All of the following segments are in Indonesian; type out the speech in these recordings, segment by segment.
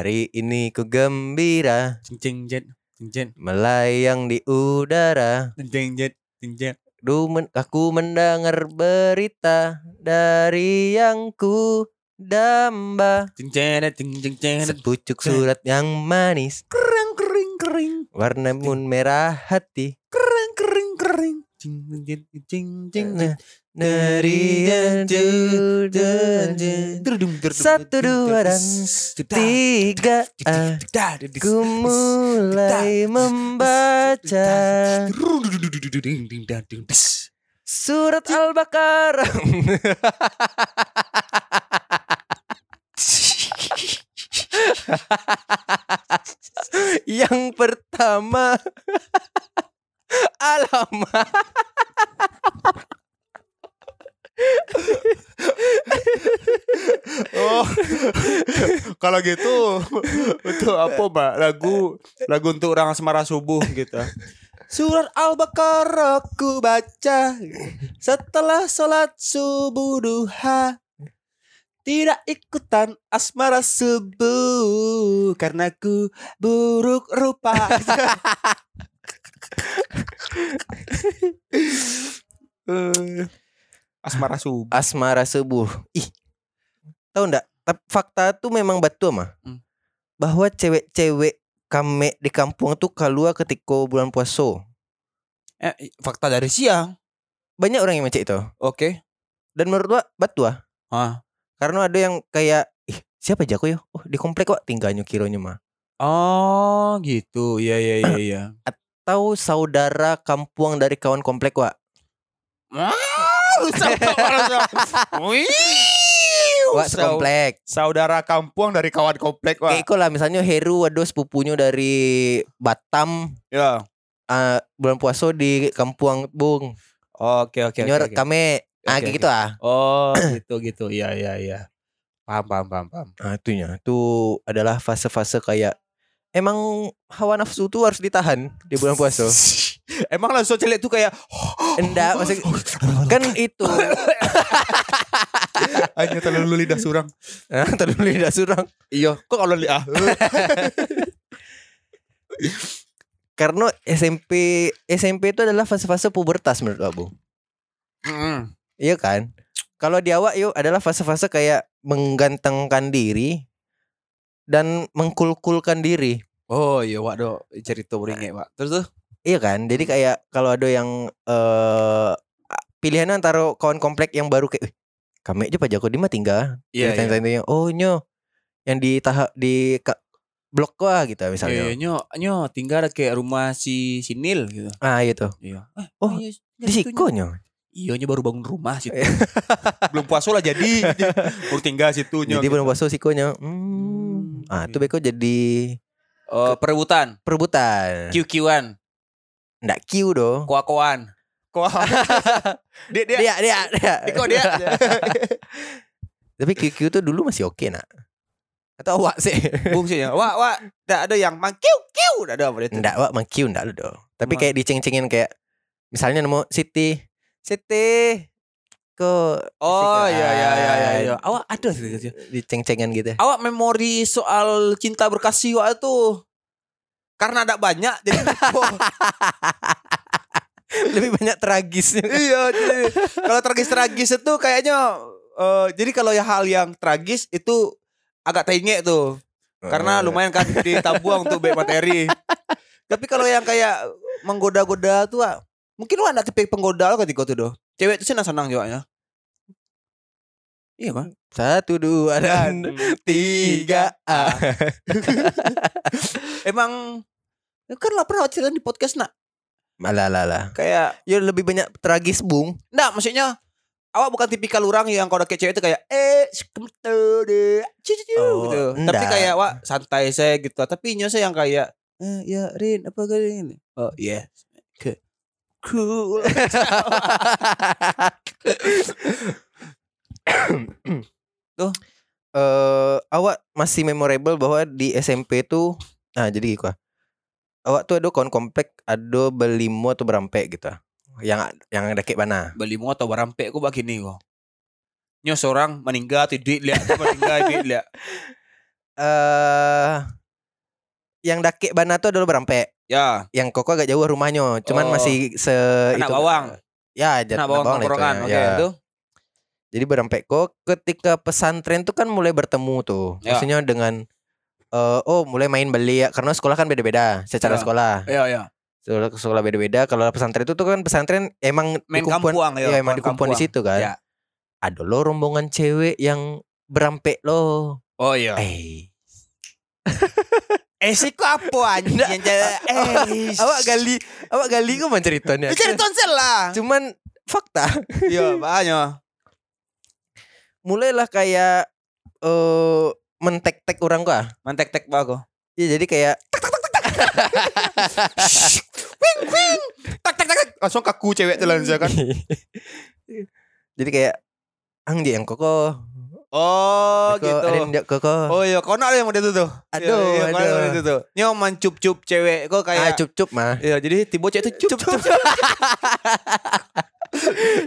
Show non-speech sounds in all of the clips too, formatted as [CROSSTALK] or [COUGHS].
Hari ini ku gembira. Cing cing jet, cing jet, Melayang di udara. Cing cing jet, cing jet. Du men- Aku mendengar berita Dari yang ku damba. Cing jet, cing cing jet. Sepucuk surat yang manis. Kering kering kering, Warna mun merah hati. Kering kering kering. Cing cing Satu dua dan tiga ah, Ku mulai membaca Surat Al-Baqarah Yang pertama Alamak Oh, kalau gitu untuk apa mbak lagu lagu untuk orang asmara subuh gitu. Surat Al-Baqarah ku baca setelah sholat subuh duha. Tidak ikutan asmara subuh karena ku buruk rupa. [LAUGHS] Eh, asmara subuh. Asmara subuh Ih Tahu ndak Tapi fakta tuh memang batu mah Hmm. Bahwa cewek-cewek kame di kampung tuh keluar ketika bulan puasa Eh, fakta dari siang. Banyak orang yang macam itu Oke. Dan menurut gua batu ah Ah. Karena ada yang kayak Ih siapa jago ya Oh di komplek kok tinggalnya kironya mah Oh, gitu. Iya iya iya [CLEARS THROAT] iya. Tahu saudara kampung dari kawan komplek wa Ah, Wa sau- sekomplek saudara kampung dari kawan komplek wah. Kayak lah misalnya Heru ada sepupunya dari Batam Ya. ah, bulan puasa di kampung Bung. Oke oke oke. kami ah Oke, kayak oke. gitu ah. Oh, [CLEARS THROAT] gitu gitu. Iya iya iya. Paham paham paham paham. Nah, itunya. Itu adalah fase-fase kayak emang hawa nafsu tuh harus ditahan di bulan puasa. [LAUGHS] Emang langsung celek tuh kayak [GASPS] Enggak, maksud kan itu. [LAUGHS] hanya terlalu lidah surang. Terlalu lidah surang. Iya, kok kalau lidah. [LAUGHS] Karena SMP SMP itu adalah fase-fase pubertas menurut Abu. Mm. Iya kan? Kalau di awak yuk adalah fase-fase kayak menggantengkan diri dan mengkulkulkan diri. Oh iya, wak do cerita beringe, Pak. Terus tuh? Iya kan? Jadi kayak kalau ada yang eh pilihannya antara kawan komplek yang baru kayak "Eh, kami aja Pak Joko di mah tinggal. Iya, Yang tanya-tanya, Oh nyo yang di tahap di ka- blok gua gitu Iya, misalnya. iya, nyo, nyo tinggal kayak rumah si Sinil gitu. Ah itu. Iya. Eh, Oh, iya, Di Siko Nyo. Iya, nyo baru bangun rumah situ. [LAUGHS] Belum puasa lah jadi. baru tinggal situ nyo. Jadi gitu. belum puasa Siko nyo. Hmm. Hmm, Ah itu iya. beko jadi Oh, perebutan, perebutan. QQ-an, Nggak Q doh. koa-koan. Koa. [LAUGHS] dia dia. Dia dia dia. Iko dia. [LAUGHS] Tapi QQ tuh dulu masih oke nak. Atau awak sih? Fungsinya. Wah, wah, tidak ada yang mangkiu kiu, tidak ada apa itu. Enggak, wak mangkiu enggak lu doh. Tapi kayak diceng-cengin kayak misalnya nemu Siti. Siti. Kok Oh iya iya iya iya. kan? iya. Awak ada sih gitu. diceng-cengan gitu. Awak memori soal cinta berkasih wak itu karena ada banyak jadi. [LAUGHS] Lebih banyak tragisnya. iya jadi kalau tragis tragis itu kayaknya eh, jadi kalau ya hal yang tragis itu agak tengek tuh karena Eh, lumayan kan ditabuang untuk baik materi [LAUGHS] tapi kalau yang kayak menggoda-goda tuh ah, mungkin lu anak tipe penggoda lo ketika itu doh cewek itu senang senang juga ya iya bang Satu dua dan tiga. Ah. [LAUGHS] emang kan lah pernah cerita di podcast nak Malah lah lah. kayak Ya lebih banyak tragis bung. Nggak maksudnya Awak bukan tipikal orang yang kalau kayak cewek itu kayak eh sekemeter deh ciu, Oh, gitu. Tapi enggak. kayak wah santai saya gitu. Tapi nyonya saya yang kayak eh ya Rin apa gini? Oh iya. Ke cool. [LAUGHS] eh awak masih memorable bahwa di SMP tuh nah jadi gitu awak tuh ada kawan komplek ada belimo atau berampe gitu ah. yang yang ada kayak mana Beli mau atau barampek kok begini kok. Nyo seorang meninggal tuh duit lihat meninggal duit lihat. [LAUGHS] eh yang dakek bana tuh adalah berampe. Ya, Yang koko agak jauh rumahnya, cuman Oh. masih se anak itu- bawang. Ya, Anak bawang lah itu tongkrongan. ya. Ya. itu. Jadi berampe kok ketika pesantren tuh kan mulai bertemu tuh. Ya. Maksudnya dengan eh, oh mulai main beli ya karena sekolah kan beda-beda secara Ya. sekolah. Iya, iya. Sekolah, sekolah beda-beda. Kalau pesantren itu tuh kan pesantren emang Main dikumpuan- kampuang ya. ya, emang dikumpuan di situ kan. Ya. Ada lo rombongan cewek yang berampe lo. Oh iya. Eh. [LAUGHS] Eh sih kok apa anjing yang? [LAUGHS] Eh. awak gali, awak gali kok man ceritanya. Cari tonsel lah. Cuman fakta. Iya, [LAUGHS] banyak. Mulailah kayak eh mentek-tek orang gua. Mantek-tek bago. Iya jadi kayak [LAUGHS] Tak tak tak. Langsung kaku cewek langsung kan. jadi kayak anjing yang koko. Oh, Koko, gitu. Ada. Oh iya, kau nak ada yang model itu tuh. Aduh, Iya, iya, ada aduh. itu tuh. Nyo mencup-cup cewek kok ah, kayak cup-cup mah. Iya, jadi tiba cewek itu [LAUGHS] cup cup.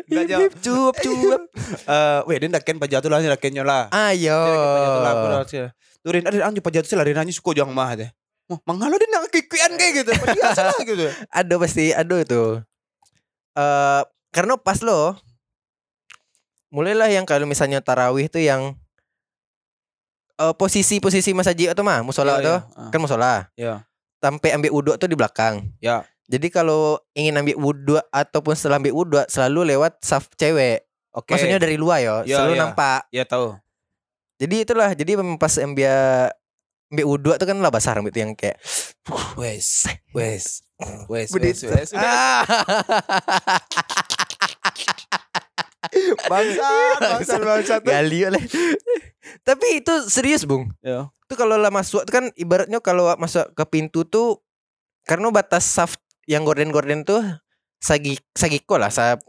Enggak jauh. cup cup. [LAUGHS] Eh, weh, dia ndaken pajatu lah, ndaken nyola. Ayo. Pajatu lah, aku lah, sih. Turin ada anjing pajatu sih lari nanya suko jang mah deh. Oh, mangalo dia nak kikian kayak gitu. Padahal salah gitu. [LAUGHS] Aduh pasti, aduh itu. Eh karena pas lo mulailah yang kalau misalnya tarawih tuh yang eh posisi-posisi masjid atau mah musola Iya, tuh iya. kan musola. Iya. Sampai ambil wudhu tuh di belakang. Ya. Jadi kalau ingin ambil wudhu ataupun setelah ambil wudhu selalu lewat saf cewek. Oke. Maksudnya dari luar ya, Iya, selalu iya. nampak. ya tahu. Jadi itulah, jadi pas ambil ambil wudhu tuh kan lah basah rambut yang kayak Wes, wes, wes, wes, wes. [LAUGHS] ah. Bangsat, bangsat, bangsat. Gali oleh. Tapi itu serius, Bung. Ya. Itu kalau lah masuk kan ibaratnya kalau masuk ke pintu tuh karena batas saf yang gorden-gorden tuh sagi sagiko lah, sa,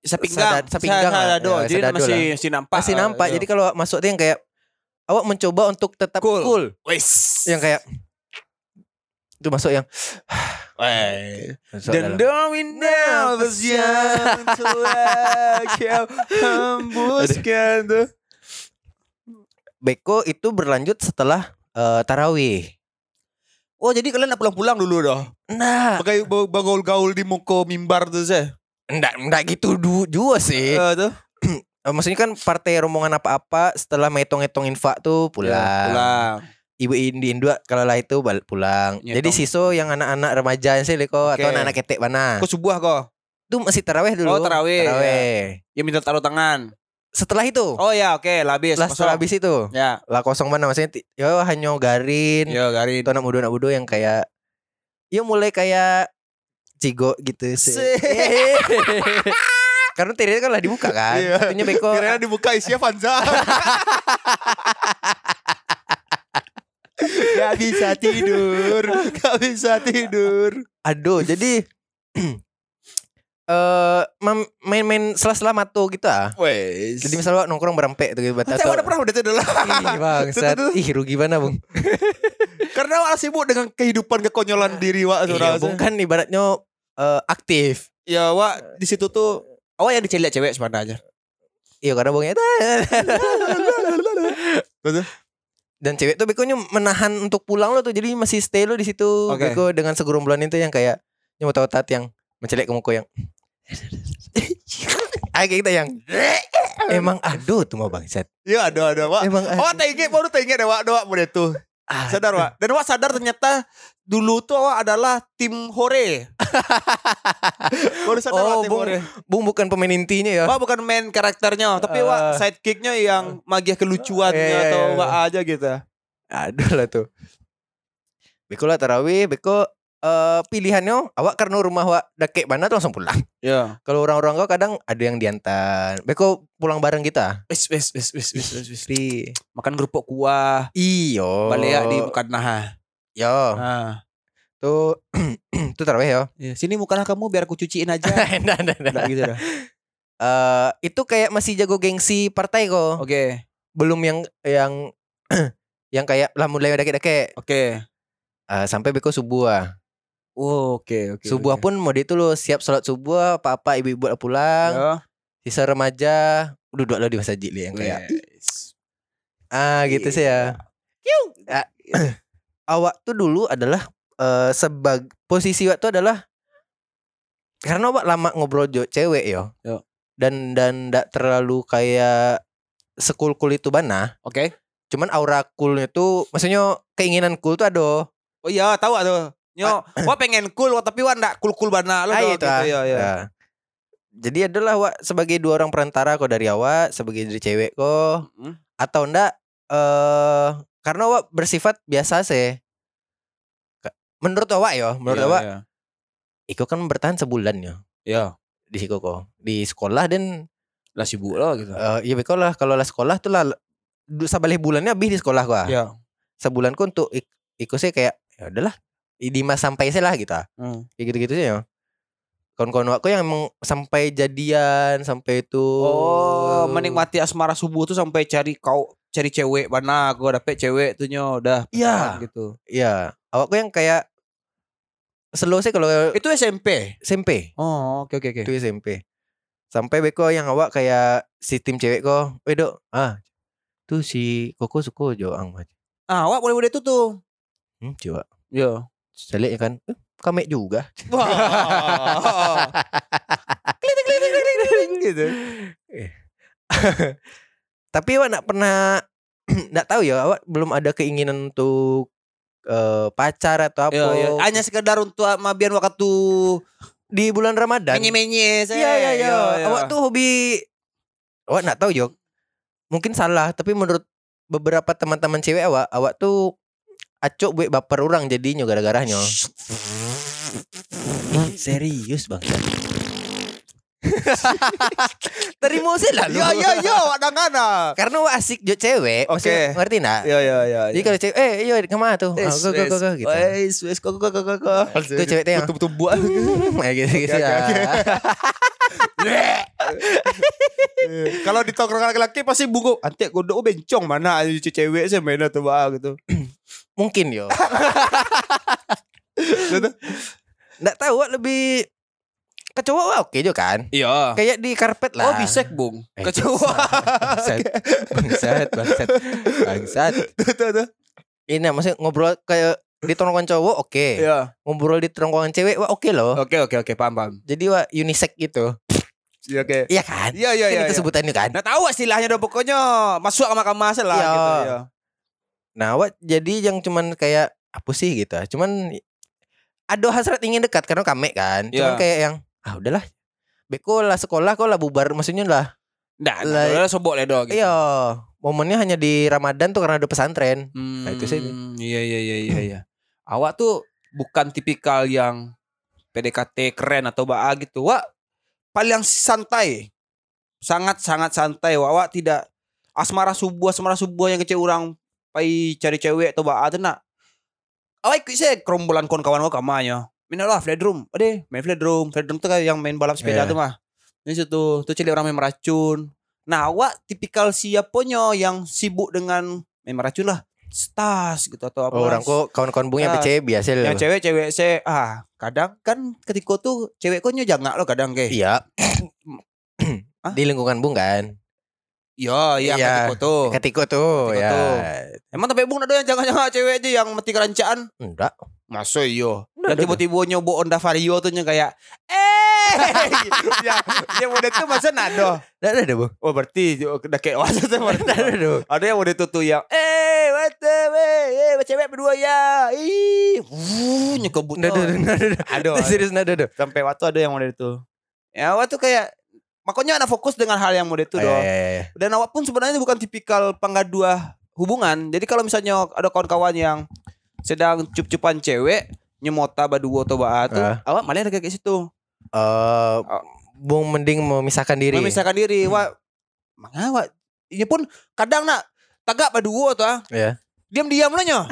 Sepinggang, sepinggang lah. sadado. Ya, Jadi sadado masih lah. masih nampak. masih lah, nampak. iya. Jadi kalau masuk tuh yang kayak awak mencoba untuk tetap Cool. cool. Yang kayak itu masuk yang Dan don't we like you hembuskan tuh. Beko itu berlanjut setelah eh, tarawih. Oh jadi kalian nak pulang-pulang dulu dah. Nah, Pakai bagaul-gaul di muka mimbar tuh saya. enggak enggak gitu du, juga sih. Eh, tuh. [CLEARS THROAT] Eh, maksudnya kan partai rombongan apa-apa setelah metong-metong infak tuh pulang. Ya, pulang. Ibu di Indo kalau lah itu balik pulang. Nyetong. Jadi siso yang anak-anak remaja sih leko Oke. atau anak-anak ketek mana. Kau subuh kok. Itu masih taraweh dulu. Oh, tarawih, Taraweh. Ya minta taruh tangan. Setelah itu, Oh ya oke lah habis. setelah, setelah habis itu, Ya. lah kosong mana maksudnya yo hanya garin. Ya garin. Itu anak muda anak muda yang kayak ya mulai kayak cigo gitu sih. [LAUGHS] Karena tiranya kan lah dibuka kan. Iya. Artinya beko Kira dibuka isinya Fanza. [LAUGHS] Gak bisa tidur, gak bisa tidur. Aduh, jadi [CLEARS THROAT] eh main-main sela-sela mato gitu ah. Wes. Jadi misalnya nongkrong berempek tuh gitu saya udah pernah udah itu dulu. Ih [LAUGHS] Tuh, tuh, tuh. Ih rugi mana bung [LAUGHS] Karena wak sibuk dengan kehidupan kekonyolan diri wak Iya bung kan ibaratnya eh, aktif Ya wak di situ tuh awak yang diceli cewek sebenarnya. Iya karena bung itu [LAUGHS] Betul. Dan cewek tuh bekonya menahan untuk pulang lo tuh Jadi masih stay lo di situ Oke. Beko dengan segerombolan itu yang kayak Yang tahu tat yang Mencelek ke muka yang [LAUGHS] kayak kita yang Emang aduh tuh mau bangsat Iya ada ada wak. Emang Oh aduh. tengge baru tengge deh wak doa mudah tuh. Ah, Sadar wak. Dan wak sadar ternyata dulu tuh awak adalah tim hore. baru sadar Oh, wak tim Bung. hore. Bung bukan pemain intinya ya Wak bukan main karakternya, tapi wak Ah. sidekicknya yang magiah kelucuannya Iya, iya, atau iya. wak aja gitu. Aduh lah tuh. Beko lah tarawih, beko eh pilihannya awak karena rumah wak deket mana tuh langsung pulang. Ya. Kalau orang-orang kau kadang ada yang diantar. Beko pulang bareng kita. Wis wis wis wis wis wis. wis. Di Makan kerupuk kuah, iyo. balik ya di bukan nah. Yo, Nah. tuh [CLEARS THROAT] tuh tarawih yo. Ya, sini mukalah kamu biar aku cuciin aja. Nah, nah, nah. Nggak gitu dah. Eh, itu kayak masih jago gengsi partai kok. Oke. Belum yang yang [CLEARS THROAT] yang kayak lah mulai dake-dake. Oke. Eh, sampai beko subuh ah. Oh, oke oke. subuh oke. pun mau itu lo siap sholat subuh apa-apa ibu-ibu udah pulang. Ya. Sisa remaja duduk lo di masjid li yang kayak Wes. ah gitu sih ya. Ah, [CLEARS THROAT] awak tuh dulu adalah eh sebag posisi awak tuh adalah karena awak lama ngobrol jo cewek yo. Yo. Dan dan ndak terlalu kayak sekul-kul itu bana. Oke. Cuman aura coolnya tuh maksudnya keinginan cool tuh ada. Oh iya, tahu atuh. Nyo, wah [COUGHS] pengen cool wah, tapi wah ndak cool-cool bana lo gitu ah. ya ya. Jadi adalah awak sebagai dua orang perantara kok dari awak sebagai dari cewek kok Mm. atau ndak eh karena awak bersifat biasa sih. Menurut awak ya, menurut Iya, awak iya. Iko kan bertahan sebulan ya Iya, di situ kok di sekolah dan lah sibuk lah gitu. eh ya Beko lah kalau lah sekolah tuh lah sabalik bulannya habis di sekolah gua. Iya. Sebulan ku untuk ik- Iko sih kayak ya udahlah di mas sampai sih lah gitu. Hmm. Kayak gitu-gitu sih ya. Kawan-kawan aku yang emang sampai jadian sampai itu Oh, menikmati asmara subuh tuh sampai cari kau cari cewek mana gua dapet cewek tuh nyo udah Iya. gitu. Iya, awakku yang kayak slow sih kalau Itu SMP. SMP. Oh, oke oke oke. Itu SMP. Sampai beko yang awak kayak si tim cewek kok, "Weh, Dok, ah, tuh si Koko suka Joang." Ah, awak boleh boleh itu tuh. Hmm, coba. Iya. Saya lihat kan, eh, kamek juga. Wah. Klitik, klitik, klitik, klitik, gitu. Eh. [LAUGHS] Tapi awak nak pernah [CLEARS THROAT] nggak tahu ya, awak belum ada keinginan untuk eh, pacar atau apa Iya, iya. Hanya sekedar untuk mabian waktu di bulan Ramadan. menye-menye. Iya iya iya. Awak tuh hobi awak nggak tahu Jok. Mungkin salah, tapi menurut beberapa teman-teman cewek awak, awak tuh acok buat baper orang jadinya gara-garanya. Ih, serius bang. [LAUGHS] Terima sih lah lu. Iya iya iya, awak dangana. Karena awak asik jo cewek, Oke. maksudnya, ngerti nak? Iya iya iya. Jadi kalau cewek, eh iya ke mana tuh? Ah, go, go, go, go, gitu. Wes, wes, kok kok kok kok. Tuh cewek tuh yang Betul-betul buat. [LAUGHS] kayak gitu gitu ya. [LAUGHS] Kalau di tongkrongan laki-laki pasti bungo. Antek godok oh, bencong mana cuci cewek sih main tuh bah gitu. [CLEARS THROAT] Mungkin yo. Nggak tahu lebih ke cowok awak oke jo kan? Iya. Kayak di karpet lah. Oh bisek bung. Eh, Kecoa. Bangsat, bangsat, bangsat, bangsat. Tuh tuh tuh. Ini maksudnya ngobrol kayak di tongkrongan cowok oke, Iya. ngobrol di tongkrongan cewek wah oke loh. Oke oke oke paham paham. Jadi wah unisex gitu. Iya oke. Iya kan? Iya iya iya. itu iya. sebutannya kan. Nah tahu istilahnya dong pokoknya masuk sama kamar lah Iya. gitu ya. Nah, awak jadi yang cuman kayak apa sih gitu. Cuman ada hasrat ingin dekat karena kame kan. Cuman Iya. kayak yang ah udahlah. Beko lah sekolah kok lah bubar maksudnya lah. Nah, Lah- nah, sobok le dong. Iya. Momennya hanya di Ramadan tuh karena ada pesantren. Hmm, Nah, itu sih. Iya iya iya iya iya. Awak tuh bukan tipikal yang PDKT keren atau baa gitu. Wak paling santai. Sangat sangat santai. Wak, Wak tidak asmara subuh asmara subuh yang kecil orang pai cari cewek atau tuh nak. Awak ikut saya kerombolan kawan-kawan wak kamanya. Main lah flat room. Ade, main flat room. Flat room tuh kan yang main balap sepeda Iya. tuh mah. Ini situ tuh cili orang main meracun. Nah, awak tipikal siaponya yang sibuk dengan main meracun lah. Stas gitu atau apa. Oh, orang kok kawan-kawan bung yang Ah. PC biasa loh. yang cewek-cewek saya ah kadang kan ketika tuh cewek kok jangan lo kadang kayak Iya. [COUGHS] Di lingkungan bung kan. Iya iya Iya. ketika tuh Ketika tuh Ketika ya. tuh. emang tapi bung ada yang jangan-jangan cewek aja yang mati kerancaan Enggak. Masuk iyo Nggak Dan ada tiba-tiba nyoba Honda Vario tuh yang kayak Eh Ya Yang udah tuh masa nado Enggak ada bung. Oh berarti Udah kayak wasa tuh berarti. Enggak ada. Ada yang udah tuh yang Eh What the Eh cewek berdua ya Ih Wuh Nyekebut Enggak ada. Enggak ada. Aduh Serius enggak ada. sampai waktu ada yang model itu ya waktu kayak makanya anak fokus dengan hal yang model itu Oh, dong iya, iya, iya. dan awak pun sebenarnya bukan tipikal penggadua hubungan jadi kalau misalnya ada kawan-kawan yang sedang cup-cupan cewek nyemota badua atau baa tuh Ah. awak malah ada kayak situ Eh, Bung mending memisahkan diri. memisahkan diri Hmm. wah mengawak ini pun kadang nak tagak badua tuh ah Iya. diam-diam nyo [LAUGHS]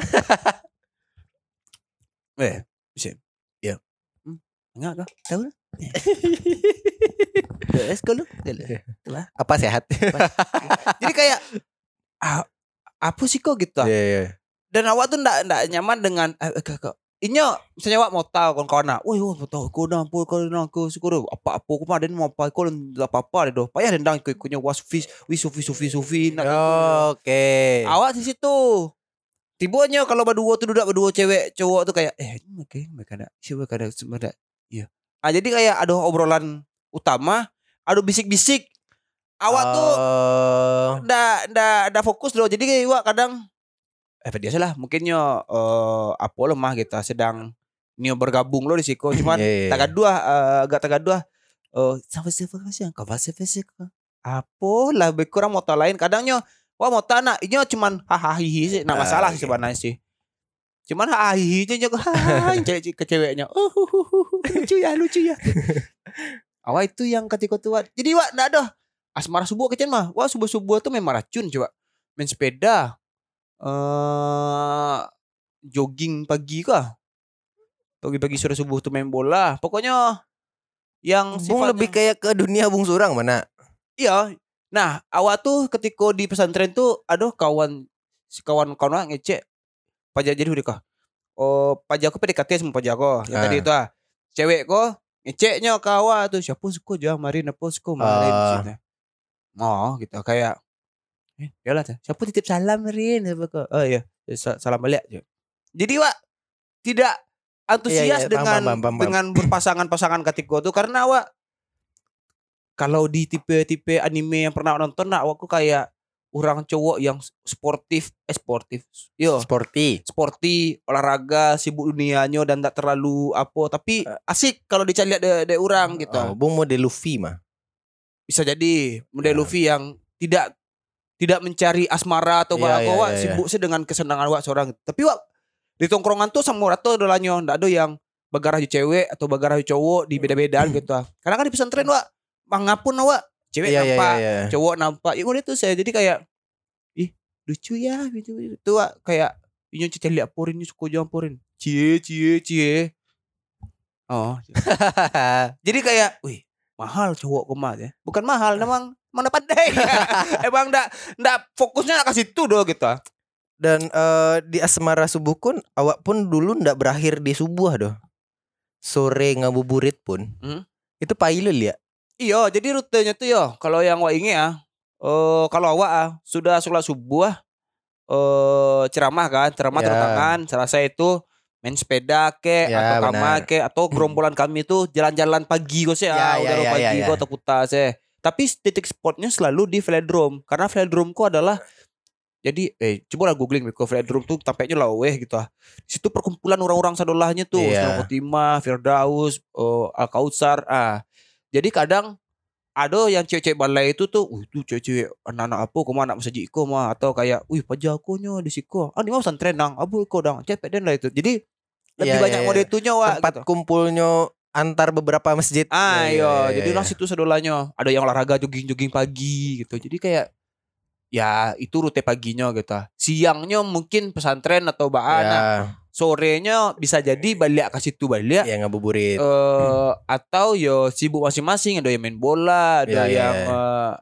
eh bisa ya hmm. enggak kah tahu lah [LAUGHS] Terus kalau Apa sehat? [LAUGHS] Jadi kayak ah, apa sih kok gitu. Iya, iya. Dan awak tuh ndak ndak nyaman dengan eh, eh, kak. Inyo misalnya awak mau tahu kawan-kawan nak, woi woi mau tahu kau apa kau kau syukur apa apa kau mah mau apa kau tidak apa apa deh. Payah dendang ikut ikutnya was sufi wi sufi sufi sufi nak. Oke. Awak di situ. Tibanya kalau berdua tuh duduk berdua cewek cowok tuh kayak eh ini oke mereka ada siapa ada sebenarnya iya ah jadi kayak ada obrolan utama ada bisik-bisik. Awak tuh Oh. ndak ndak ndak fokus loh jadi kayak wak kadang eh biasa lah. Mungkinnya eh apa lemah kita sedang nio bergabung lo di situ. [CLEARS THROAT] Cuman Iya, iya, iya. tagaduah eh, agak tagaduah. Eh sampai siapa sih? Kau bahasa fisik apa lah lebih kurang motor lain. Kadangnya wah motor anak ini cuman hahaha sih. Nah Ah, masalah sih oke. sebenarnya sih. Cuman hahaha aja [LAUGHS] hahaha cewek ke ceweknya oh lucu ya lucu ya [LAUGHS] awal itu yang ketika tua jadi wah ndak ada asmara subuh kecil mah wah subuh subuh tuh memang racun coba main sepeda eh jogging pagi kah pagi-pagi sore subuh tuh main bola pokoknya yang Bung sifatnya- lebih kayak ke dunia Bung Surang mana? Iya. Nah, awak tuh ketika di pesantren tuh aduh kawan si kawan kawan ngecek pajak jadi udah kah? Oh, pajak aku PDKT sama pajak aku. Yang Ah. tadi itu ah. Cewek kok ngeceknya ke awak tuh siapa suka aja marin apa suka marin gitu. Oh, gitu kayak eh, yalah tuh. Siapa titip salam kok? Oh iya, Sa- salam balik aja. Jadi, Wak, tidak antusias Iya, iya, dengan paham, paham, paham. dengan berpasangan-pasangan ketika tuh karena awak kalau di tipe-tipe anime yang pernah nonton nah aku kayak orang cowok yang sportif eh sportif yo Sporty. sporty olahraga sibuk dunianya dan tak terlalu apa tapi asik kalau dicari lihat de, de orang gitu Oh, Bung model Luffy mah. bisa jadi model Ya. Luffy yang tidak tidak mencari asmara atau Iya, apa iya, wak iya, sibuk sih dengan kesenangan wak seorang tapi wak di tongkrongan tuh sama tuh adolahnya ndak ada yang bagarah cewek atau bagarah cowok di beda-bedaan gitu [CLEARS THROAT] karena kan di pesantren wak mangapun wak cewek Iya, iya, nampak iya, iya. cowok nampak ya udah tuh saya jadi kayak ih lucu ya gitu itu kayak ini cici lihat porin ini suka jangan porin cie cie cie oh [LAUGHS] jadi kayak wih mahal cowok kemas ya bukan mahal memang mana pandai [LAUGHS] emang ndak ndak fokusnya ke situ doh gitu Dan eh, di asmara subuh pun awak pun dulu ndak berakhir di subuh doh. Sore ngabuburit pun. Hmm. Itu pailul ya. Iya jadi rutenya tuh yo kalau yang wak ingat ya eh kalau awak ah, sudah sholat subuh eh ceramah kan ceramah Ya. turun tangan selesai itu main sepeda ke Ya, atau kama ke atau [CLEARS THROAT] gerombolan kami tuh jalan-jalan pagi kok sih Ya, ah, ya, udah ya, pagi ya, ya. kok atau putar sih tapi titik spotnya selalu di velodrome karena velodrome ku adalah jadi eh coba lah googling ke velodrome tuh tampaknya lah weh gitu ah di situ perkumpulan orang-orang sadolahnya tuh Iya. Ustaz Khotimah, Firdaus, oh, Al Kautsar ah jadi kadang ada yang cewek-cewek balai itu tuh, uh itu cewek-cewek anak-anak apa, kau anak masjid iko mah atau kayak, wih pajak aku nya di siko, ah ni mau pesantren nang, abu iko dang, cepet dan lah itu. Jadi lebih Iya, banyak iya, mode iya. itunya wah. Tempat gitu. kumpulnya antar beberapa masjid. Ah Ya, ya, iya, ya, jadi orang situ sedolanya. Ada yang olahraga jogging-jogging pagi gitu. Jadi kayak ya itu rute paginya gitu. Siangnya mungkin pesantren atau baan. ya, Sorenya bisa jadi balik ke situ balik. ya ngabuburit. eh atau yo sibuk masing-masing ada yang main bola ada Ya, ya, yang ya. eh,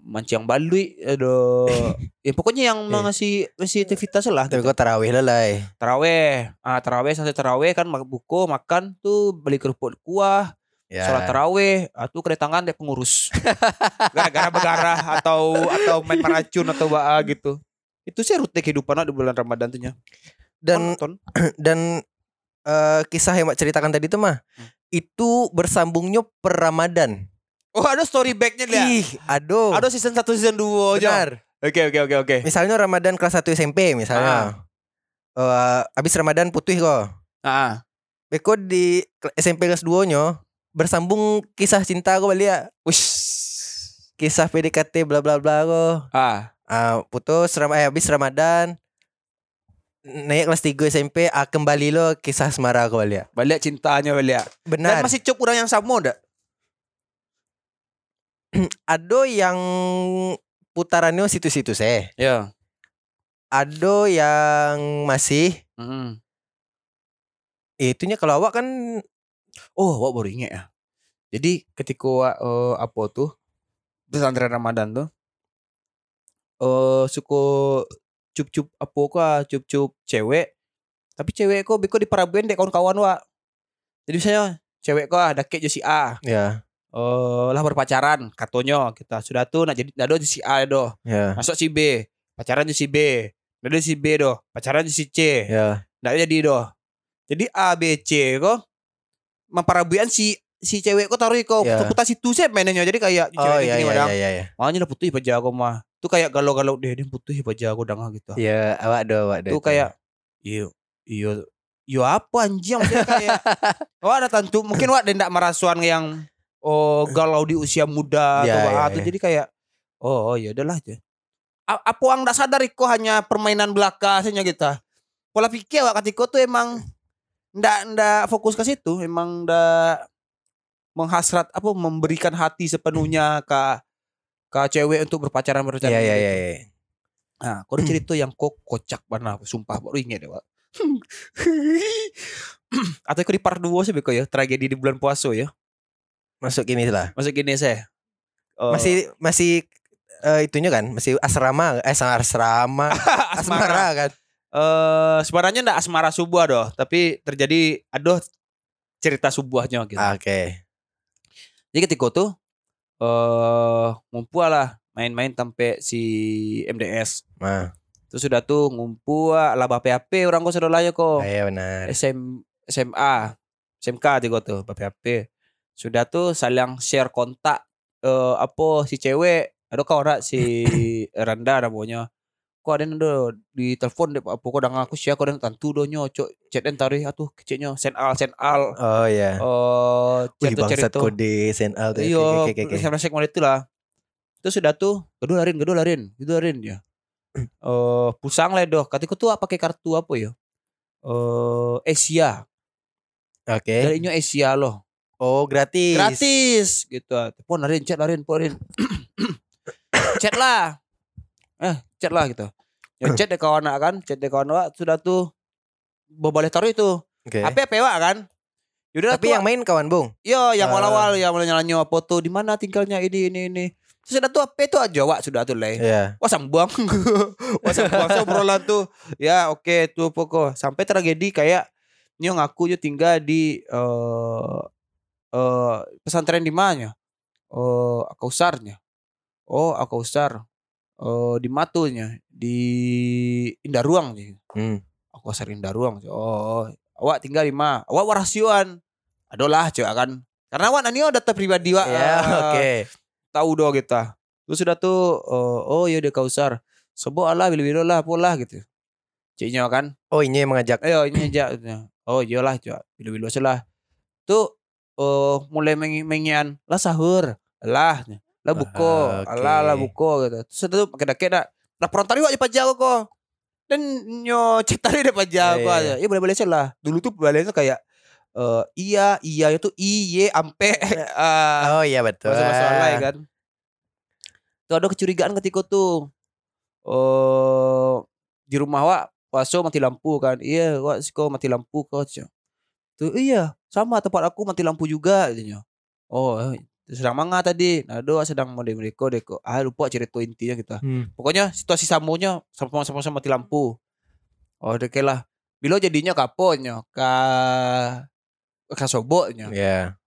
mancing balui ada [LAUGHS] ya pokoknya yang Iya. ngasih ngasih aktivitas lah Tapi gitu. kok tarawih lelai. taraweh ah taraweh selesai taraweh kan buku makan tuh beli kerupuk kuah Ya. sholat taraweh atau kedatangan deh pengurus [LAUGHS] gara-gara begarah atau atau main meracun atau baa gitu itu sih rute kehidupan di bulan Ramadan tuh nya Dan Nonton. [CLEARS THROAT] dan eh, kisah yang Mak ceritakan tadi tuh mah Hmm. itu bersambungnya per Ramadan. oh ada story backnya lihat Ih, aduh. ada season 1 season 2 aja Benar. oke oke oke oke Misalnya Ramadan kelas 1 SMP misalnya. Eh, abis Ramadan putih kok. ah Beko di SMP kelas 2 nyo bersambung kisah cinta kok balik ya. Wish. Kisah PDKT bla bla bla kok. Ah, Ah, putus ram eh, habis Ramadan naik kelas 3 SMP ah, kembali lo kisah asmara kok balik. ya. balik cintanya balik. Dan Benar. masih cuk orang yang sama enggak? [CLEARS THROAT] Ado yang putarannya situ-situ seh. Ya. Ado yang masih Mm. itunya kalau awak kan Oh, wak baru ingat ya. Jadi ketika wak, eh, apa tuh pesantren Ramadan tuh eh suka cup-cup apa kah cup-cup cewek tapi cewek kok beko diparabuin dek kawan-kawan wak jadi misalnya cewek kok ada kek si A ya eh lah berpacaran katonya kita sudah tuh nak jadi nado si A do ya masuk si B pacaran si B Ada si B doh, pacaran si C. Ya. Nggak jadi doh. Jadi A B C kok memparabuian si si cewek kok taruh kok Ya. putar situ sih mainnya jadi kayak Oh cewek iya gini iya madang. iya iya. Makanya udah putih paja aku mah. Tuh kayak galau-galau deh, dia putih paja aku dah gitu. Iya, awak do awak do. Tuh kayak iyo iyo iyo apa anjing maksudnya kayak wah ada tentu mungkin wah dendak merasuan yang oh galau di usia muda Ya, atau ya, tuh ya. jadi kayak oh, oh ya udahlah aja. Apa yang ndak sadar Iko hanya permainan belaka saja kita. Pola pikir wak katiko tuh emang ndak ndak fokus ke situ, emang ndak menghasrat apa memberikan hati sepenuhnya ke ke cewek untuk berpacaran berpacaran. Iya iya gitu. iya iya. Nah, kau cerita yang kok kocak banget, sumpah baru inget deh, Pak. [CLEARS THROAT] Atau kau di part 2 sih Beko ya, tragedi di bulan puasa ya. Masuk gini lah. Masuk gini saya. Oh, Masih masih eh, itunya kan, masih asrama, eh asrama, [LAUGHS] asmara. asmara kan. Eh, sebenarnya enggak asmara subuh doh, tapi terjadi aduh cerita subuhnya gitu. Ah, Oke. Jadi ketika itu eh ngumpul lah main-main sampai si MDS. Nah, Terus sudah tuh ngumpul lah PHP orang kok sudah layak kok. iya benar. SM, SMA, SMK juga tuh PHP. Sudah tuh saling share kontak eh apa si cewek, ada kau ora si [LAUGHS] Randa namanya. Kok ada ndo di telepon deh apa kok udah ngaku sih kok dan tantu do nyocok chat dan tarik atuh kecilnya send al send al Oh Wih cerita bangsat cerita kode SNL tuh. Iya, Oke, oke, oke, oke. sama segmen itu lah. Terus sudah tuh, gedul larin, gedul larin, gedul larin ya. Eh, pusang lah doh. Katiku tuh pakai kartu apa ya? Eh, Asia. Oke. Dari nyo Asia loh. Oh gratis. Gratis gitu. Pon larin, chat larin, porin. [COUGHS] chat lah. Eh, chat lah gitu. Ya chat [CLEARS THROAT] deh kawan kan, chat deh kawan sudah tuh boleh taruh itu. Oke. HP pewak kan. Yaudah Tapi yang main kawan bung. Yo, yang Ah. awal-awal yang mulai nyala foto di mana tinggalnya ini ini ini. Terus sudah tuh apa itu aja wak sudah tuh leh. Iya. Wah sambung. [LAUGHS] Wah sambung so, obrolan tuh. Ya oke tuh pokok sampai tragedi kayak nyo ngaku yo tinggal di eh eh pesantren di mana? Oh, Akausarnya. Oh, Akausar. Oh, di Matunya, di Indaruang nih. Hmm. Akausar Indaruang. Oh, awak tinggal di mana? Awak warasioan. Adolah coba kan. Karena awak nani data pribadi wak. Ya eh, oke. tahu doh kita. Terus sudah tuh oh, oh ya udah kausar. Sebo Allah bila-bila lah pola gitu. Ciknya kan. Oh ini yang mengajak. Ayo ini aja. Oh iyalah coba bila-bila salah. Tuh oh mulai mengi- mengian lah sahur. Lah lah buko. Ah, oke. Allah lah buko gitu. Terus tuh dake dak. Laporan tadi wak di pajak kok. Dan nyo cek tadi di pajak Iya, kok iya, aja. Iya boleh-boleh salah. Dulu tuh balasnya kayak eh iya iya itu iye ampe [LAUGHS] ah Oh iya betul. Bahasa-bahasa online kan. Tuh ada kecurigaan ketika tuh. Oh di rumah wak paso mati lampu kan. Iya, wak siko mati lampu kau. Cio. Tuh iya, sama tempat aku mati lampu juga katanya. Oh, eh, sedang manga tadi. Nah, doa sedang mau deko deko. Ah, lupa cerita intinya kita. Hmm. Pokoknya situasi samunya sama-sama sama mati lampu. Oh, deh lah. Bilo jadinya kaponnya ka ka soboknya Iya.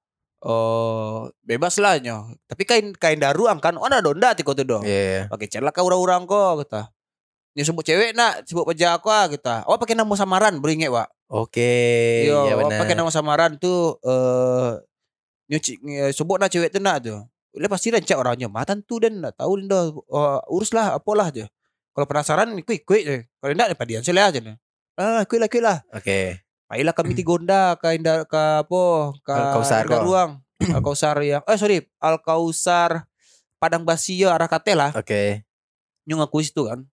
oh bebas lah nyo. Tapi kain kain daruang kan, oh ada donda tiko tuh dong. Iya. Pakai celak kau orang kok kita. Nyo sebut cewek nak, sebut peja aku ah kita. Oh pakai nama samaran beringet wa. Oke. Yo, Iya oh, benar. pakai nama samaran tuh eh nyo ci- nge- sebut nak cewek tuh nak. Udah pasti rancak orangnya. Matan tuh dan nak tahu dah oh, uruslah apalah aja. Kalau penasaran ikut ikut je. Kalau enggak pada dia aja nih. Ah, ikut lah ikut lah. Oke. Baiklah kami tigonda [CLEARS THROAT] ke inda ke apa? Ke Al-Kausar Indah kok. Ruang. [CLEARS THROAT] Al Kausar yang eh sorry, Al Kausar Padang Basi ya arah kate lah. Oke. Nyung aku situ kan.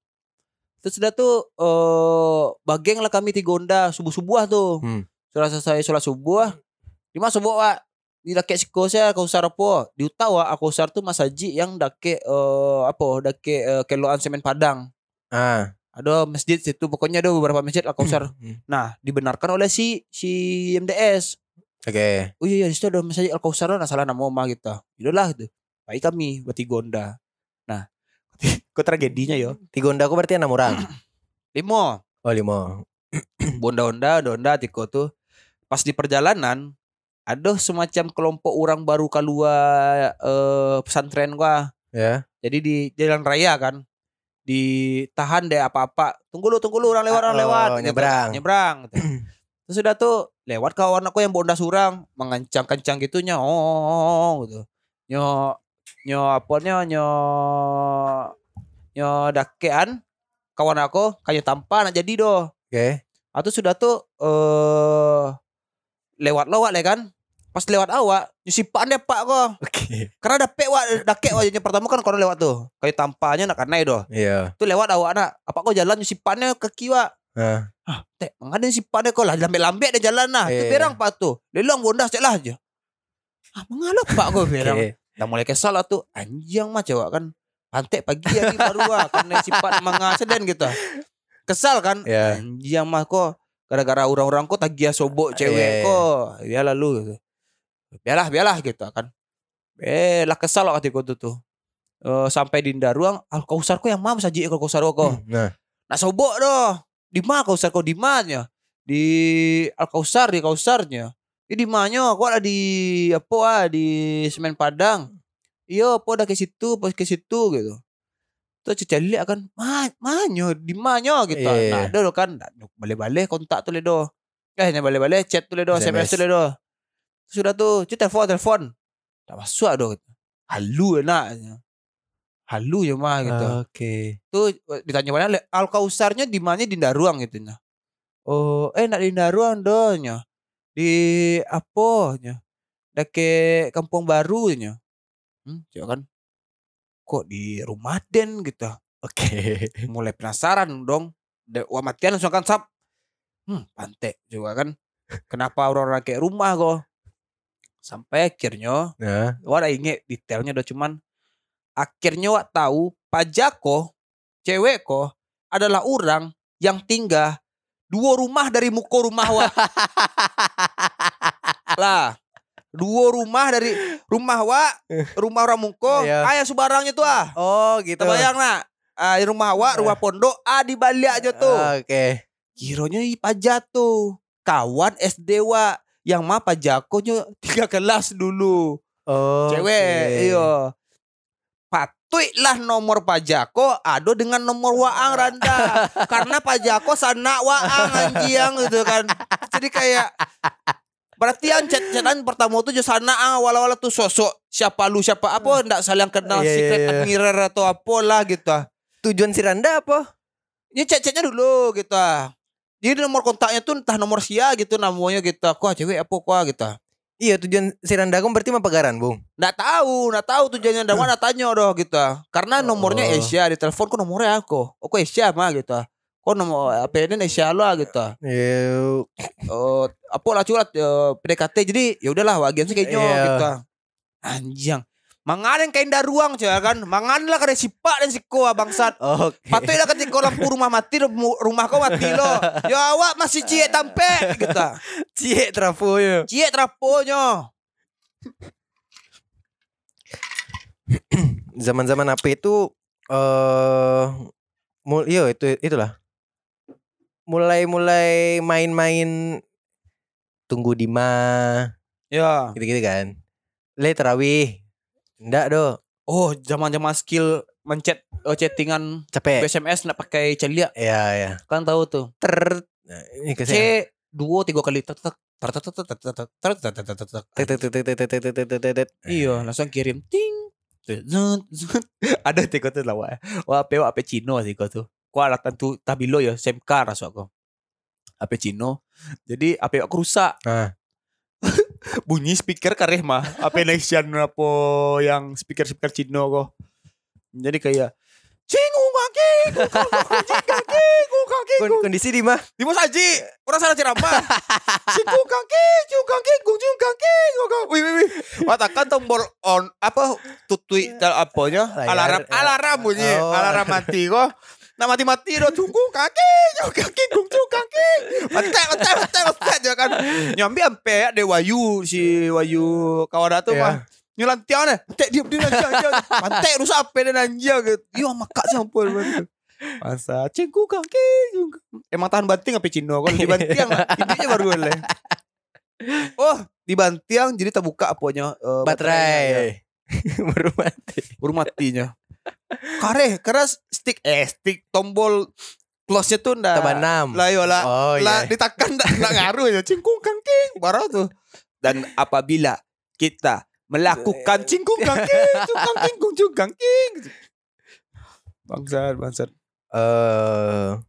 Terus sudah tuh eh bageng lah kami tigonda subuh-subuh tuh. Hmm. Sudah selesai sholat subuh. Di mana subuh Wak? Di dake siko saya Kausar apa? Di utawa Al Kausar tuh masaji yang dake eh apa? Dake eh, keloan semen Padang. Ah. Ada masjid situ pokoknya ada beberapa masjid Al Kausar. [CLEARS THROAT] Hmm. Nah, dibenarkan oleh si si MDS. Oke. Oh iya, iya situ ada misalnya Al Kausar nah salah nama oma kita. Yaudahlah gitu. Baik kami berarti Gonda. Nah, [LAUGHS] kok tragedinya yo. Tigonda aku berarti enam orang. [CLEARS THROAT] Limo, Oh lima. [CLEARS THROAT] bonda-onda, donda tiko tuh. Pas di perjalanan ada semacam kelompok orang baru keluar eh, pesantren gua. Ya. Jadi di jalan raya kan. ditahan deh apa-apa. Tunggu lu, tunggu lu orang lewat, orang Oh, lewat. gitu. nyebrang. Nyebrang. gitu. [CLEARS THROAT] Terus sudah tuh lewat kawan aku yang bonda surang mengencang-kencang gitunya. Oh, gitu. Nyo nyo apa nyo nyo nyo dakean kawan aku kayak tanpa nak jadi doh. Oke. Atau sudah tuh eh lewat lewat le kan. Pas lewat awak nyusipan deh pak kok. Oke. Karena dapet wak dake wajahnya pertama kan kalau lewat tuh. Kayak tampaknya nak karena doh. Iya. Tuh lewat awak nak. Apa kau jalan nyusipannya ke kiwa. Nah. Ah, teh, mengada nyusipannya kau lah lambe-lambe dia jalan nah. Itu Iya. berang pak tuh. Lelang bondas cek lah aja. Ah, mengalah pak kau berang. Dah mulai kesal lah tuh. Anjing mah cewek kan. Pantek pagi lagi baru ah. Karena sifat mengaseden gitu. Kesal kan. Ya. Anjing mah kok. Gara-gara orang-orang kok tagih sobok Iya, cewek kok. Ya lalu gitu. Biarlah, biarlah gitu kan. Eh lah kesal lah hatiku tuh tuh. Eh, sampai di Daruang, al kausar yang mam saja kalau kausar kok. Nah. Nak sobok doh. Di mana kausar kok di mana? Di al kausar di kausarnya. Ini di mana? Kok ada di apa ah di semen Padang. Iya, apa ada ke situ, pas ke situ gitu. Tuh cica lihat kan, ma, manyo, di mana gitu. Iya. Nah, ada kan, Nah, balik-balik kontak tuh le do. Eh, balik-balik chat tuh le do, SMS SMS. tuh le do. Sudah tuh, cik telepon, telepon. Tak masuk do. Gitu. Halu enak. Halu ya mah gitu Oke. tuh ditanya mana "Le, al kausarnya di mana di Daruang gitu nya oh eh nak di Daruang donya di apa nya dake kampung baru nya hmm coba kan kok di rumah den gitu Oke. mulai penasaran dong De, wah matian langsung kan sap hmm pantek juga kan kenapa orang-orang kayak rumah kok sampai akhirnya Nah. Wah inget detailnya udah cuman akhirnya wak tahu pajako cewek ko adalah orang yang tinggal dua rumah dari muko rumah wak [LAUGHS] lah dua rumah dari rumah wak [LAUGHS] rumah orang muko Iya. ayah subarangnya tuh ah Oh, gitu. terbayang nak ah, rumah wak rumah pondok ah di balik aja tuh Oke. Kiranya i pajak tuh kawan SD wak yang mah pajakonya tiga kelas dulu. Oh. cewek iya. Patuilah nomor pajako ado dengan nomor waang randa. [LAUGHS] Karena pajako sana waang anjing gitu kan. Jadi kayak berarti yang chat chatan pertama tuh jo sana ah wala-wala tuh sosok siapa lu siapa apa ndak saling kenal Iya, iya, secret iya. admirer atau apa lah gitu Tujuan si Randa apa? ini chat chatnya dulu gitu jadi nomor kontaknya tuh entah nomor sia gitu namanya gitu kok cewek apa kok gitu Iya, tujuan si Randa kan berarti mah pagaran, Bung. Nggak tahu, nggak tahu tujuannya dari mana tanya doh gitu. Karena nomornya Oh. Asia di telepon kok nomornya aku. Oh kok Asia mah gitu. Kok nomor apa ini Asia lo gitu. Iya. Oh apa lah curhat eh, PDKT jadi ya udahlah wagian sih kayaknya gitu. Anjing. Mangan yang kain daruang cuy kan. Mangan lah kada sipak dan siko ah, bangsat. Oke. Patutlah ketika lampu rumah mati rum- rumah kau mati lo. Ya awak masih cie tampe gitu. Cie trafonya. Cie traponya. Zaman-zaman apa itu eh mul iya itu itulah. Mulai-mulai main-main tunggu di ma Ya. gitu-gitu kan. Le terawih. Enggak doh. Oh, zaman-zaman skill mencet oh, chattingan capek. SMS nak pakai celia. Iya, iya. Kan tahu tuh. Ter ini C dua tiga kali tek tek Iya, langsung kirim ting. Ada tiko tuh lawa. Wah, pe apa Cino sih kau tuh. Kau alat tentu tabilo ya, SMK rasu aku. Apa Cino. Jadi apa aku rusak. Bunyi speaker kareh mah. Ape Nation apa yang speaker-speaker Cino kok. Jadi kayak Cingu kaki, kaki, kaki, kaki, Kon- kondisi di mah. di Mas Haji, orang salah ceramah. [LAUGHS] Ciku kaki, ciku kaki, gunjung kaki, kaki. Wih, wih, wih. Watakan tombol on apa tutui dan apanya Layar, alarm eh. alarm bunyi Oh. alarm mati kok. Nah mati mati do tunggu kaki, ciku [LAUGHS] kaki, gunjung kaki. Mati mati mati mati aja kan. Nyambi ampe de Wayu si Wayu kawan itu Iya. mah. Nyelantian deh, tek diam diam aja aja. Pantek rusak apa dan anjing gitu. Yo makak sampul. Masa cengku kaki juga. Emang tahan banting apa Cino? Kalau di bantiang lah, intinya baru boleh. Oh, di bantiang jadi terbuka apanya eh, baterainya. Baterai. [LAUGHS] Baru mati. Baru matinya. Kare, karena stick eh stick tombol close-nya tuh ndak Tambah enam. Lah yo lah. Oh lah iya. ditekan ndak ngaruh ya cingkung kangking baru tuh. Dan apabila kita melakukan cingkung kangking, cungkang kingkung cungkang king. Bangsat, bangsat. eh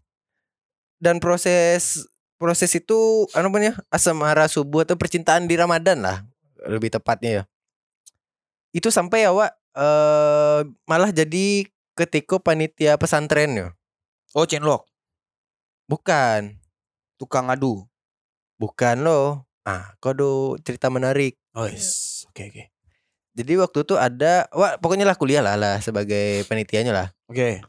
dan proses proses itu apa namanya asmara subuh atau percintaan di Ramadan lah lebih tepatnya ya itu sampai awak eh malah jadi ketika panitia pesantren ya Oh, chenlok, bukan tukang adu. bukan loh ah kau do cerita menarik Oh, yes. Oke, oke. jadi waktu itu ada wah pokoknya lah kuliah lah lah sebagai penitianya lah Oke.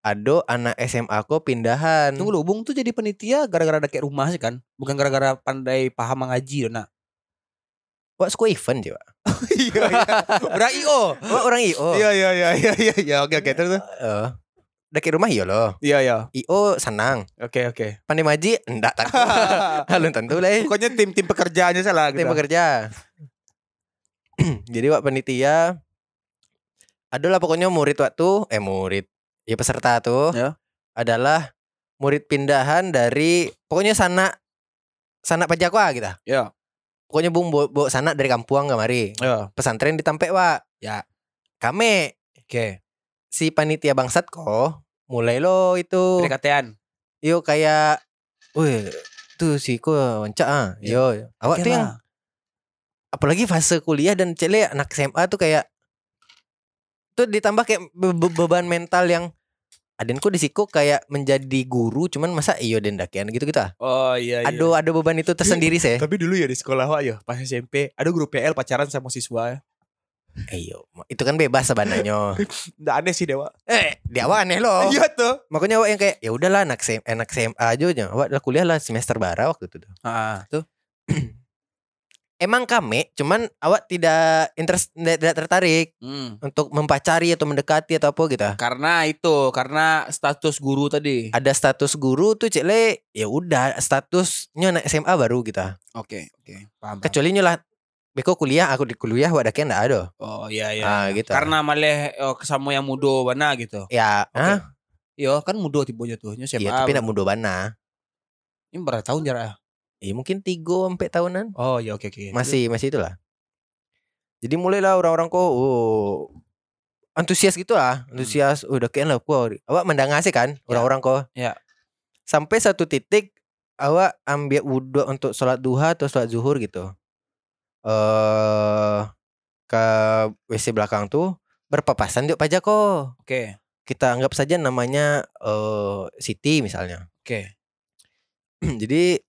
ada anak SMA kok pindahan Tunggu lu, Bung tuh jadi penitia gara-gara ada kayak rumah sih kan? Bukan gara-gara pandai paham mengaji dona. Wah suka event Wak. [LAUGHS] Iya, iya. Udah IO. Wah, orang IO Iya, iya, iya, iya, iya, iya. Oke, oke, terus. terus. Eh, dekat rumah iya loh Iya, iya. IO senang Oke, oke. pandai maji enggak tentu [LAUGHS] Halun tentu lah eh. Pokoknya tim-tim pekerjaannya salah tim gitu. bekerja [CLEARS THROAT] jadi wak panitia adalah pokoknya murid waktu eh murid ya peserta tuh Ya. adalah murid pindahan dari pokoknya sana sana pajakwa gitu Ya. Pokoknya bung bawa, bawa sana dari kampung kemari Ya. pesantren di Tampek wak Ya. kami Oke. si panitia bangsat kok mulai lo itu Pendekatan. yo kayak wih tuh si ko wancak ah yo awak tuh yang apalagi fase kuliah dan cele anak SMA tuh kayak tuh ditambah kayak be- beban mental yang adenku di siku kayak menjadi guru cuman masa iyo den dakian gitu gitu ah Oh iya iya. ada ada beban itu tersendiri sih Tapi dulu ya di sekolah Wak ya, pas SMP ada guru PL pacaran sama siswa. iyo itu kan bebas sebenarnya [LAUGHS] Nggak aneh sih Dewa. eh di awal aneh loh Iya tuh. makanya awak yang kayak ya udahlah anak SMA, anak SMA aja aja awak udah kuliah lah semester bara waktu itu tuh Ah, tuh. [CLEARS THROAT] emang kami cuman awak tidak interest tidak, tidak tertarik Hmm. untuk mempacari atau mendekati atau apa gitu Karena itu, karena status guru tadi. ada status guru tuh cek le ya udah statusnya anak SMA baru kita Oke, oke. Paham. paham. kecuali nyolah beko kuliah aku di kuliah wadah enggak ada Oh iya iya. Ah, iya. gitu. Karena malah oh, kesama yang mudo bana gitu. ya Oke. ah Iya kan mudo tipenya tuh. Nya SMA. iya tapi nak muda bana Ini berapa tahun jarak? Ya mungkin tiga sampai tahunan Oh iya oke oke. masih masih itulah jadi mulailah orang-orang kok oh antusias gitu lah antusias oh, udah kayak lah kok awak mendangasi kan orang-orang kok Ya. sampai satu titik awak ambil wudhu untuk sholat duha atau sholat zuhur gitu eh ke WC belakang tuh berpapasan yuk pajak kok Oke. kita anggap saja namanya eh Siti misalnya Oke. [CLEARS THROAT] jadi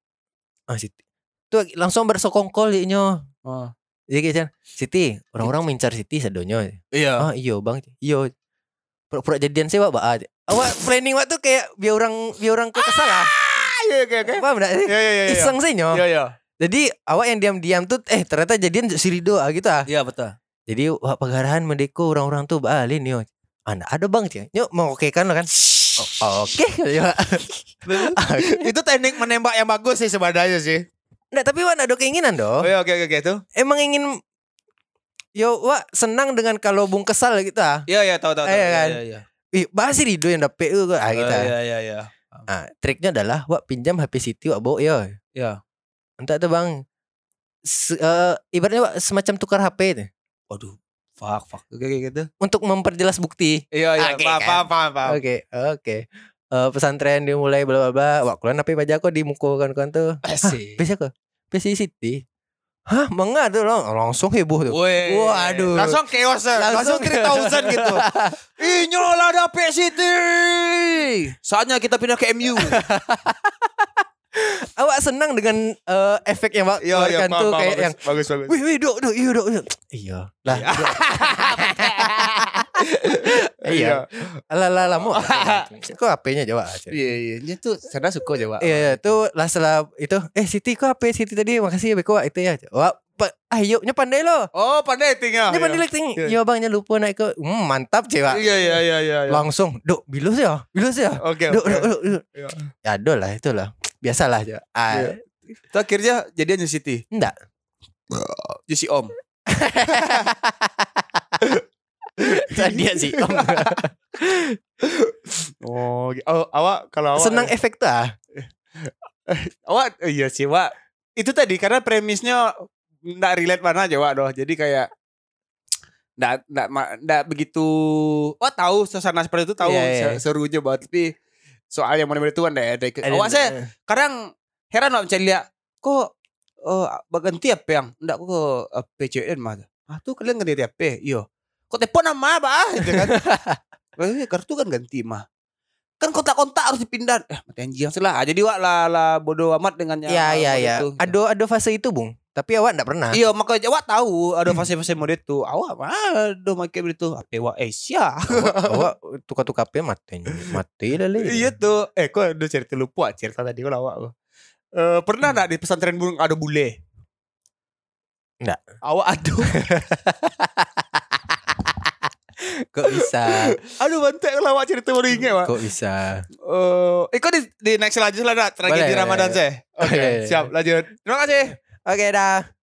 ah Siti tuh langsung bersokongkol inyo Oh. jadi kayak Siti orang-orang mincar Siti sedonyo Iya. ah iyo bang iyo pura-pura jadian sih Ba. awak planning waktu kayak biar orang biar orang kok kesal lah Iya oke oke. paham enggak sih Iya iya iya. iseng sih nyo Iya iya. jadi awak yang diam-diam tuh eh ternyata jadian si Rido ah gitu ah Iya betul. jadi wah pegarahan mendeko orang-orang tuh balin yo anda ada bang Cing. yuk mau oke kan lo kan oh, oke [LAUGHS] ya itu teknik menembak yang bagus sih sebenarnya sih. Nggak, tapi wak ada keinginan Oh dong iya oke oke oke tuh. emang ingin yo wak senang dengan kalau bung kesal gitu ah Iya iya tahu tahu tahu. Iya, kan? Iya iya. ih bahas Rido yang dapet tuh ah gitu Oh, ah. Iya iya iya. Ah, triknya adalah wak pinjam HP Siti wak bawa yo Iya. entah tuh bang Se- eh, ibaratnya wak semacam tukar HP itu Waduh. Fuck fuck. Oke oke gitu. untuk memperjelas bukti Iya iya. Oke, Paham kan? paham paham paham. Oke, oke. Eh, pesantren dimulai bla bla bla. Wah, kuliah napi pajak kok di muko kan kan tuh. Asik. Bisa kok. Bisa Siti. Hah, mengah tuh loh. Langsung heboh tuh. Woi. Waduh. Langsung chaos. Langsung, Langsung- 3000 [LAUGHS] gitu. Ih nyola dapet City. [LAUGHS] Saatnya kita pindah ke MU. [LAUGHS] Awak senang dengan eh, efek yang wak Iya iya tuh kayak yang bagus bagus. Wih, wih, dok, dok, iya, dok, dok. Iya. Lah, [LAUGHS] iya. Lah, lah, lah, mau. [LAUGHS] Kok HP-nya jawab aja. Iya iya. Ini tuh saya suka Jawa. Iya, iya, tuh lah setelah itu, eh Siti kok HP Siti tadi, makasih ya Beko itu ya. Wah, ayo, nya pandai lo. Oh pandai tinggal. Nya pandai like tinggi. Iya. Iya bangnya lupa naik ke, hmm, mantap cewek. Iya iya iya iya. iya. Langsung, dok, bilus ya, bilus ya. Oke Dok, oke. dok, dok, dok. Iya. Ya, aduh lah, itulah. Biasalah aja. Ah, Iya. Itu akhirnya jadian di City. enggak. Jadi si Om. [LAUGHS] Dia sih. Om. Oh, oh, awak kalau awak Senang efek tuh ah. [LAUGHS] awak iya sih, Wak. Itu tadi karena premisnya nggak relate mana aja, Wak, doh. Jadi kayak nggak nggak ma- nggak begitu Wah tahu suasana seperti itu tahu Iya, iya. se- serunya banget tapi soal yang kan ada ada Ada- awak saya kadang heran lah mencari lihat kok eh berganti apa yang enggak kok eh, PCN mah ah tuh kalian ganti apa? Iya kok telepon nama apa ah gitu kan [LAUGHS] eh kartu kan ganti mah. Kan kontak-kontak harus dipindah. Eh mati anjing salah Ah, jadi wak lah lah bodoh amat dengan yang Iya iya iya. ada fase itu, Bung. Tapi awak enggak pernah. iya makanya awak tahu ada fase-fase mode itu awak aduh make begitu apa wak Asia awak, tukar-tukar HP mati mati lah le. iya tuh eh kok udah cerita lupa cerita tadi kalau awak Eh pernah enggak di pesantren burung ada bule Nggak. awak aduh [LAUGHS] Kok bisa? Aduh bantek kalau awak cerita baru ingat Wak. Kok bisa? Eh, ikut di, di next lanjut lah nak tragedi Ramadan saya. Oke, Oke. siap lanjut. Terima kasih. Oke dah.